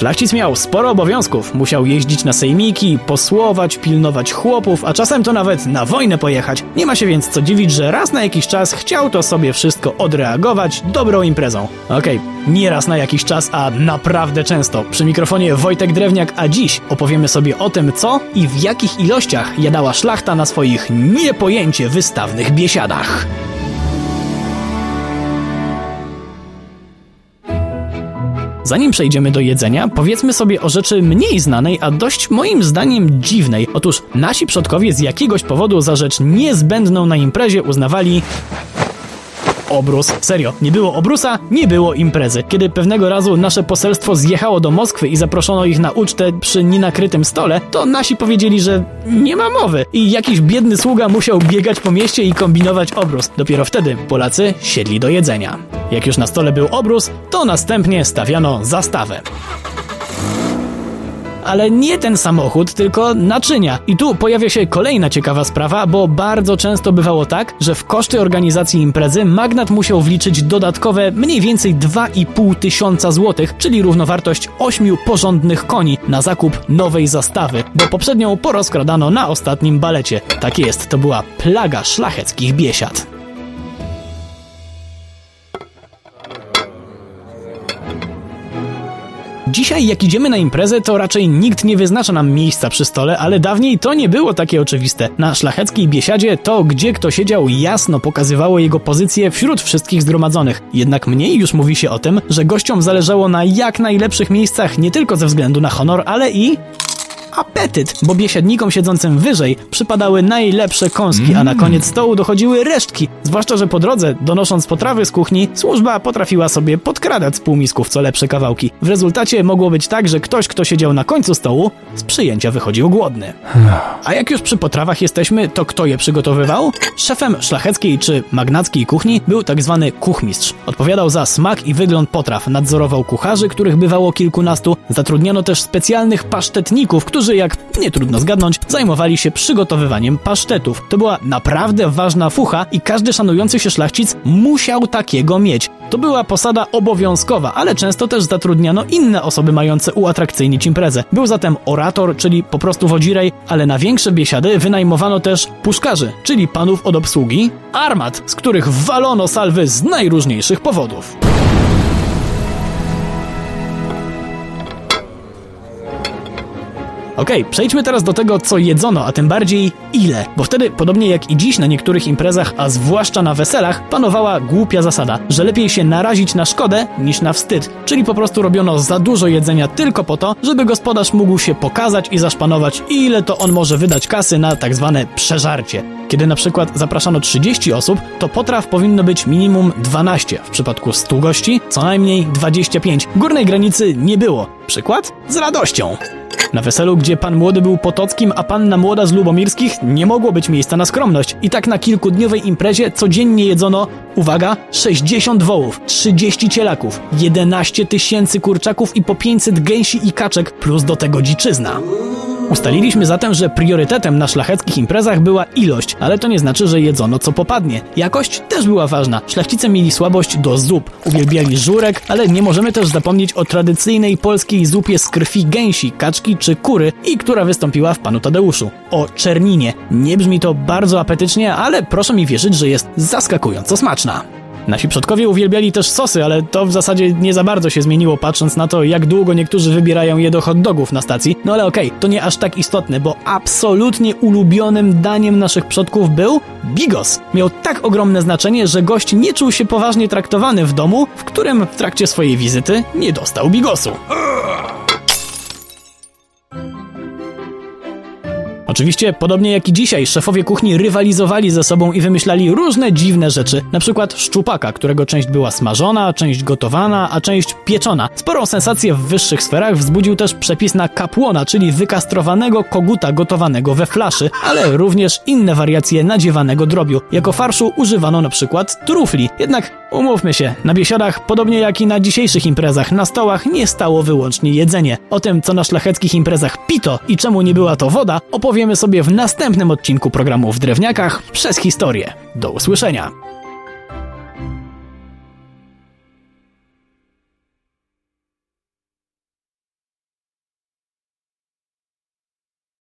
Szlachcic miał sporo obowiązków. Musiał jeździć na sejmiki, posłować, pilnować chłopów, a czasem to nawet na wojnę pojechać. Nie ma się więc co dziwić, że raz na jakiś czas chciał to sobie wszystko odreagować dobrą imprezą. Okej, okay, nie raz na jakiś czas, a naprawdę często. Przy mikrofonie Wojtek Drewniak, a dziś opowiemy sobie o tym, co i w jakich ilościach jadała szlachta na swoich niepojęcie wystawnych biesiadach. Zanim przejdziemy do jedzenia, powiedzmy sobie o rzeczy mniej znanej, a dość moim zdaniem dziwnej. Otóż nasi przodkowie z jakiegoś powodu za rzecz niezbędną na imprezie uznawali obrus. Serio, nie było obrusa, nie było imprezy. Kiedy pewnego razu nasze poselstwo zjechało do Moskwy i zaproszono ich na ucztę przy nienakrytym stole, to nasi powiedzieli, że nie ma mowy i jakiś biedny sługa musiał biegać po mieście i kombinować obrus. Dopiero wtedy Polacy siedli do jedzenia. Jak już na stole był obrus, to następnie stawiano zastawę ale nie ten samochód, tylko naczynia. I tu pojawia się kolejna ciekawa sprawa, bo bardzo często bywało tak, że w koszty organizacji imprezy magnat musiał wliczyć dodatkowe mniej więcej 2,5 tysiąca złotych, czyli równowartość 8 porządnych koni na zakup nowej zastawy, bo poprzednią porozkradano na ostatnim balecie. Tak jest, to była plaga szlacheckich biesiad. Dzisiaj jak idziemy na imprezę, to raczej nikt nie wyznacza nam miejsca przy stole, ale dawniej to nie było takie oczywiste. Na szlacheckiej biesiadzie to, gdzie kto siedział, jasno pokazywało jego pozycję wśród wszystkich zgromadzonych. Jednak mniej już mówi się o tym, że gościom zależało na jak najlepszych miejscach nie tylko ze względu na honor, ale i apetyt, bo biesiadnikom siedzącym wyżej przypadały najlepsze kąski, a na mm. koniec stołu dochodziły resztki. Zwłaszcza, że po drodze, donosząc potrawy z kuchni, służba potrafiła sobie podkradać z półmisków co lepsze kawałki. W rezultacie mogło być tak, że ktoś, kto siedział na końcu stołu, z przyjęcia wychodził głodny. A jak już przy potrawach jesteśmy, to kto je przygotowywał? Szefem szlacheckiej czy magnackiej kuchni był tak zwany kuchmistrz. Odpowiadał za smak i wygląd potraw, nadzorował kucharzy, których bywało kilkunastu, zatrudniano też specjalnych pasztetników, którzy którzy, jak nie trudno zgadnąć, zajmowali się przygotowywaniem pasztetów. To była naprawdę ważna fucha i każdy szanujący się szlachcic musiał takiego mieć. To była posada obowiązkowa, ale często też zatrudniano inne osoby mające uatrakcyjnić imprezę. Był zatem orator, czyli po prostu wodzirej, ale na większe biesiady wynajmowano też puszkarzy, czyli panów od obsługi, armat, z których walono salwy z najróżniejszych powodów. Okej, okay, przejdźmy teraz do tego, co jedzono, a tym bardziej ile. Bo wtedy, podobnie jak i dziś na niektórych imprezach, a zwłaszcza na weselach, panowała głupia zasada, że lepiej się narazić na szkodę niż na wstyd. Czyli po prostu robiono za dużo jedzenia tylko po to, żeby gospodarz mógł się pokazać i zaszpanować, ile to on może wydać kasy na tak zwane przeżarcie. Kiedy na przykład zapraszano 30 osób, to potraw powinno być minimum 12, w przypadku 100 gości co najmniej 25. Górnej granicy nie było. Przykład? Z radością. Na weselu, gdzie pan młody był Potockim, a panna młoda z Lubomirskich, nie mogło być miejsca na skromność. I tak na kilkudniowej imprezie codziennie jedzono, uwaga, 60 wołów, 30 cielaków, 11 tysięcy kurczaków i po 500 gęsi i kaczek, plus do tego dziczyzna. Ustaliliśmy zatem, że priorytetem na szlacheckich imprezach była ilość, ale to nie znaczy, że jedzono co popadnie. Jakość też była ważna. Szlachcice mieli słabość do zup, uwielbiali żurek, ale nie możemy też zapomnieć o tradycyjnej polskiej zupie z krwi gęsi, kaczki czy kury i która wystąpiła w Panu Tadeuszu. O czerninie. Nie brzmi to bardzo apetycznie, ale proszę mi wierzyć, że jest zaskakująco smaczna. Nasi przodkowie uwielbiali też sosy, ale to w zasadzie nie za bardzo się zmieniło, patrząc na to, jak długo niektórzy wybierają je do hot dogów na stacji. No ale okej, okay, to nie aż tak istotne, bo absolutnie ulubionym daniem naszych przodków był bigos. Miał tak ogromne znaczenie, że gość nie czuł się poważnie traktowany w domu, w którym w trakcie swojej wizyty nie dostał bigosu. Oczywiście, podobnie jak i dzisiaj, szefowie kuchni rywalizowali ze sobą i wymyślali różne dziwne rzeczy. Na przykład szczupaka, którego część była smażona, część gotowana, a część pieczona. Sporą sensację w wyższych sferach wzbudził też przepis na kapłona, czyli wykastrowanego koguta gotowanego we flaszy, ale również inne wariacje nadziewanego drobiu. Jako farszu używano na przykład trufli. Jednak umówmy się, na biesiadach, podobnie jak i na dzisiejszych imprezach, na stołach nie stało wyłącznie jedzenie. O tym, co na szlacheckich imprezach pito i czemu nie była to woda, opowiemy sobie w następnym odcinku programu w Drewniakach przez historię. Do usłyszenia!